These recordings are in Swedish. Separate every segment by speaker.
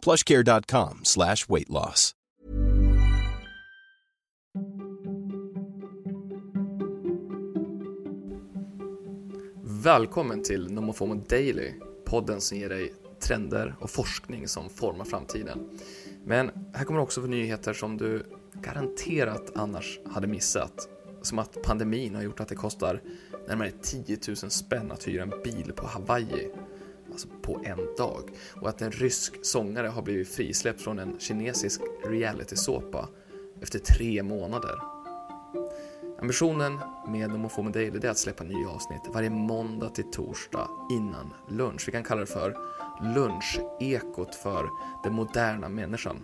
Speaker 1: plushcare.com slash weight loss.
Speaker 2: Välkommen till Nomofomo Daily, podden som ger dig trender och forskning som formar framtiden. Men här kommer också nyheter som du garanterat annars hade missat. Som att pandemin har gjort att det kostar närmare 10 000 spänn att hyra en bil på Hawaii. Alltså på en dag. Och att en rysk sångare har blivit frisläppt från en kinesisk realitysåpa efter tre månader. Ambitionen med Nomofomo Daily är att släppa nya avsnitt varje måndag till torsdag innan lunch. Vi kan kalla det för lunchekot för den moderna människan.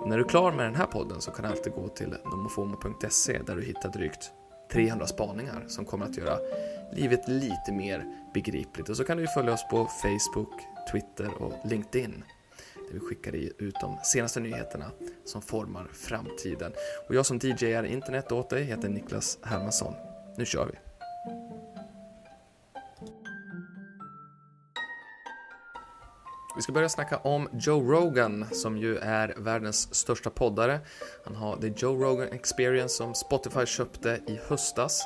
Speaker 2: Och när du är klar med den här podden så kan du alltid gå till nomofomo.se där du hittar drygt 300 spaningar som kommer att göra livet lite mer begripligt. Och så kan du följa oss på Facebook, Twitter och LinkedIn där vi skickar ut de senaste nyheterna som formar framtiden. Och jag som DJar internet åt dig heter Niklas Hermansson. Nu kör vi! Vi ska börja snacka om Joe Rogan som ju är världens största poddare. Han har The Joe Rogan Experience som Spotify köpte i höstas.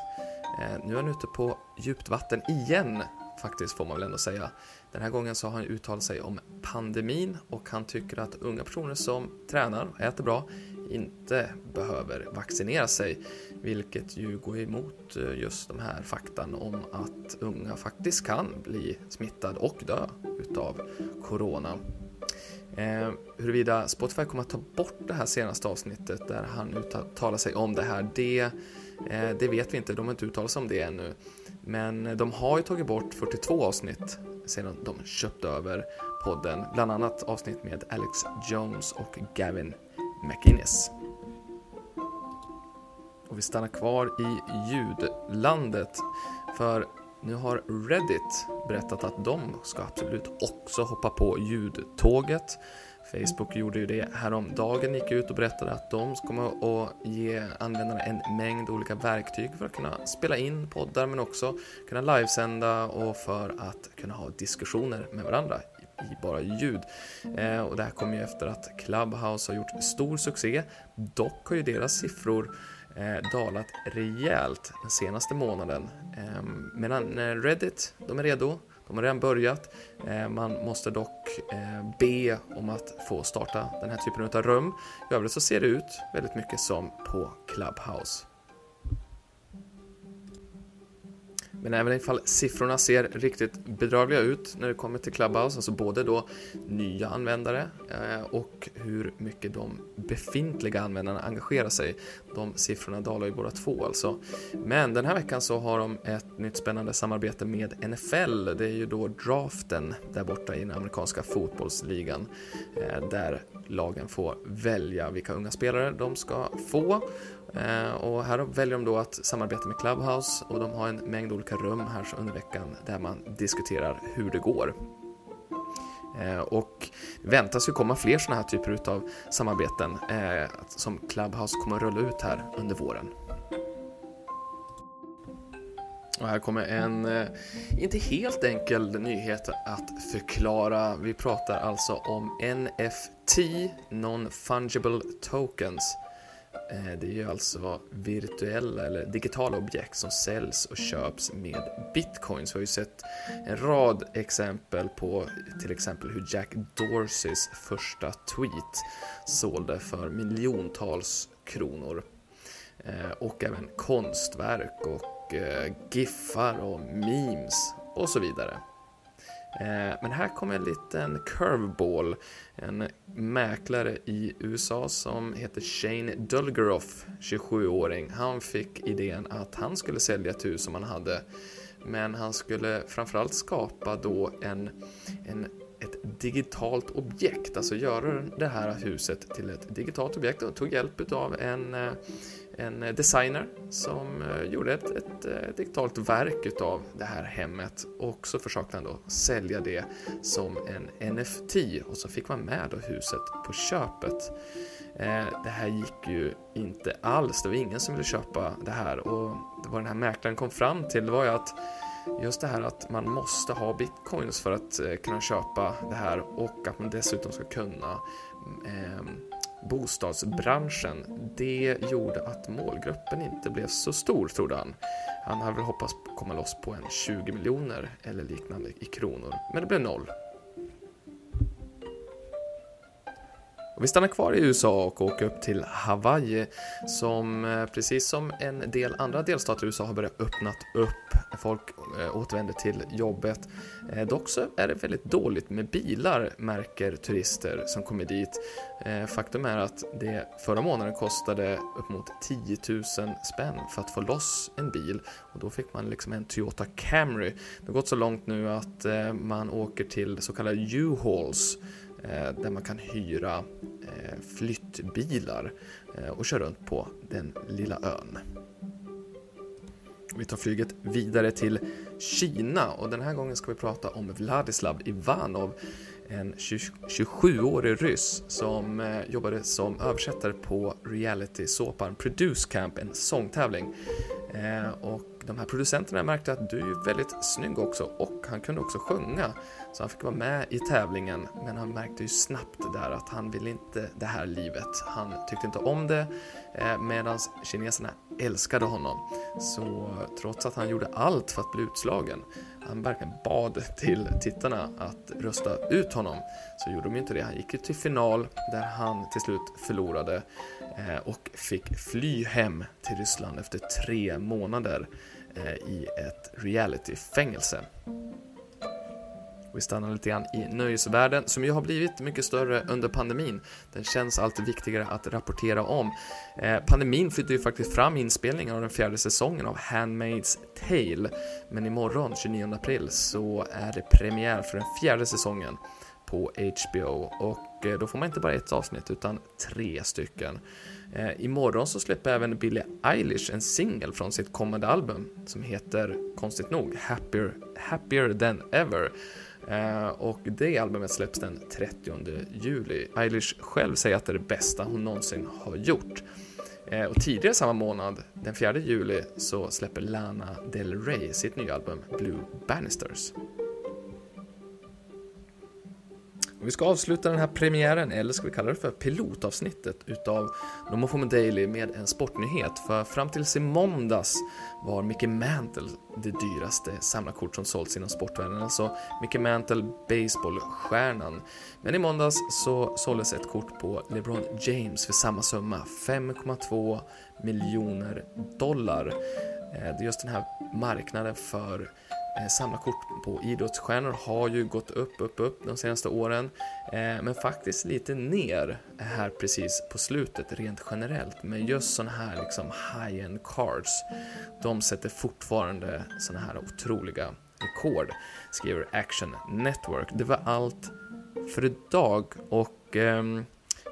Speaker 2: Eh, nu är han ute på djupt vatten igen faktiskt får man väl ändå säga. Den här gången så har han uttalat sig om pandemin och han tycker att unga personer som tränar och äter bra inte behöver vaccinera sig, vilket ju går emot eh, just de här faktan om att unga faktiskt kan bli smittade och dö utav corona. Eh, huruvida Spotify kommer att ta bort det här senaste avsnittet där han uttalar sig om det här, det, eh, det vet vi inte, de har inte uttalat sig om det ännu. Men de har ju tagit bort 42 avsnitt sedan de köpte över podden, bland annat avsnitt med Alex Jones och Gavin McInnes. Och vi stannar kvar i ljudlandet för nu har Reddit berättat att de ska absolut också hoppa på ljudtåget. Facebook gjorde ju det häromdagen, gick ut och berättade att de kommer att ge användarna en mängd olika verktyg för att kunna spela in poddar men också kunna livesända och för att kunna ha diskussioner med varandra i bara ljud. Eh, och det här kommer ju efter att Clubhouse har gjort stor succé. Dock har ju deras siffror Eh, dalat rejält den senaste månaden. Ehm, medan eh, Reddit, de är redo. De har redan börjat. Eh, man måste dock be om att få starta den här typen av rum. I övrigt så ser det ut väldigt mycket som på Clubhouse. Men även ifall siffrorna ser riktigt bedrövliga ut när det kommer till Clubhouse, alltså både då nya användare eh, och hur mycket de befintliga användarna engagerar sig. De siffrorna dalar ju båda två alltså. Men den här veckan så har de ett nytt spännande samarbete med NFL. Det är ju då draften där borta i den amerikanska fotbollsligan eh, där lagen får välja vilka unga spelare de ska få eh, och här väljer de då att samarbeta med Clubhouse och de har en mängd olika rum här under veckan där man diskuterar hur det går. Eh, och det väntas ju komma fler sådana här typer av samarbeten eh, som Clubhouse kommer att rulla ut här under våren. Och här kommer en eh, inte helt enkel nyhet att förklara. Vi pratar alltså om NFT, Non-Fungible Tokens. Eh, det är ju alltså virtuella eller digitala objekt som säljs och köps med bitcoins. Vi har ju sett en rad exempel på till exempel hur Jack Dorseys första tweet sålde för miljontals kronor. Eh, och även konstverk och eh, giffar och memes och så vidare. Eh, men här kommer en liten curveball. En mäklare i USA som heter Shane Dulgeroff, 27-åring. Han fick idén att han skulle sälja ett hus som han hade. Men han skulle framförallt skapa då en, en ett digitalt objekt, alltså göra det här huset till ett digitalt objekt och tog hjälp av en, eh, en eh, designer som eh, gjorde ett, ett, eh, ett digitalt verk utav det här hemmet. Och så försökte han då sälja det som en NFT och så fick man med då huset på köpet. Det här gick ju inte alls, det var ingen som ville köpa det här. Och vad den här mäklaren kom fram till var ju att just det här att man måste ha bitcoins för att kunna köpa det här och att man dessutom ska kunna eh, bostadsbranschen. Det gjorde att målgruppen inte blev så stor, trodde han. Han hade väl hoppats komma loss på en 20 miljoner eller liknande i kronor, men det blev noll. Och vi stannar kvar i USA och åker upp till Hawaii som eh, precis som en del andra delstater i USA har börjat öppna upp. Folk eh, återvänder till jobbet. Eh, dock så är det väldigt dåligt med bilar märker turister som kommer dit. Faktum är att det förra månaden kostade upp mot 10 000 spänn för att få loss en bil och då fick man liksom en Toyota Camry. Det har gått så långt nu att man åker till så kallade U-Hauls Eh, där man kan hyra eh, flyttbilar eh, och köra runt på den lilla ön. Vi tar flyget vidare till Kina och den här gången ska vi prata om Vladislav Ivanov, en 27-årig ryss som eh, jobbade som översättare på reality-såpan Produce Camp, en sångtävling. Eh, och de här producenterna märkte att du är väldigt snygg också och han kunde också sjunga. Så han fick vara med i tävlingen men han märkte ju snabbt där att han ville inte det här livet. Han tyckte inte om det eh, medan kineserna älskade honom. Så trots att han gjorde allt för att bli utslagen, han verkligen bad till tittarna att rösta ut honom, så gjorde de inte det. Han gick ju till final där han till slut förlorade eh, och fick fly hem till Ryssland efter tre månader Eh, i ett realityfängelse. Vi stannar lite grann i nöjesvärlden som ju har blivit mycket större under pandemin. Den känns allt viktigare att rapportera om. Eh, pandemin flyttar ju faktiskt fram inspelningen av den fjärde säsongen av Handmaid's Tale. Men imorgon, 29 april, så är det premiär för den fjärde säsongen på HBO och eh, då får man inte bara ett avsnitt utan tre stycken. Eh, imorgon så släpper även Billie Eilish en singel från sitt kommande album som heter, konstigt nog, Happier, Happier than ever. Eh, och det albumet släpps den 30 juli. Eilish själv säger att det är det bästa hon någonsin har gjort. Och tidigare samma månad, den 4 juli, så släpper Lana Del Rey sitt nya album Blue Bannisters. Vi ska avsluta den här premiären, eller ska vi kalla det för pilotavsnittet, utav Nomofomo Daily med en sportnyhet. För fram tills i måndags var Mickey Mantle det dyraste samlarkort som sålts inom sportvärlden, alltså Mickey Mantle baseballstjärnan. Men i måndags så såldes ett kort på LeBron James för samma summa, 5,2 miljoner dollar. Eh, det är just den här marknaden för Eh, Samla kort på idrottsstjärnor har ju gått upp, upp, upp de senaste åren, eh, men faktiskt lite ner här precis på slutet rent generellt. Men just sådana här liksom high-end cards, de sätter fortfarande sådana här otroliga rekord, skriver Action Network. Det var allt för idag och ehm,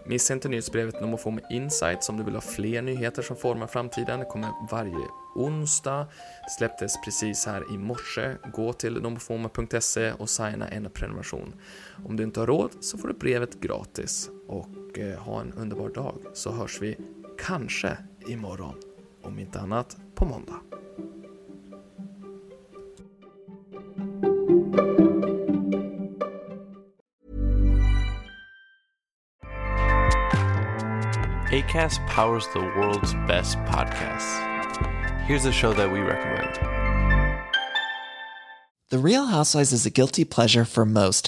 Speaker 2: Missa inte nyhetsbrevet Nomofomo Insights om du vill ha fler nyheter som formar framtiden. Det kommer varje onsdag. Det släpptes precis här i morse. Gå till nomofoma.se och signa en prenumeration. Om du inte har råd så får du brevet gratis. Och eh, ha en underbar dag så hörs vi kanske imorgon. Om inte annat på måndag.
Speaker 3: ACAST powers the world's best podcasts. Here's a show that we recommend.
Speaker 4: The Real Housewives is a guilty pleasure for most,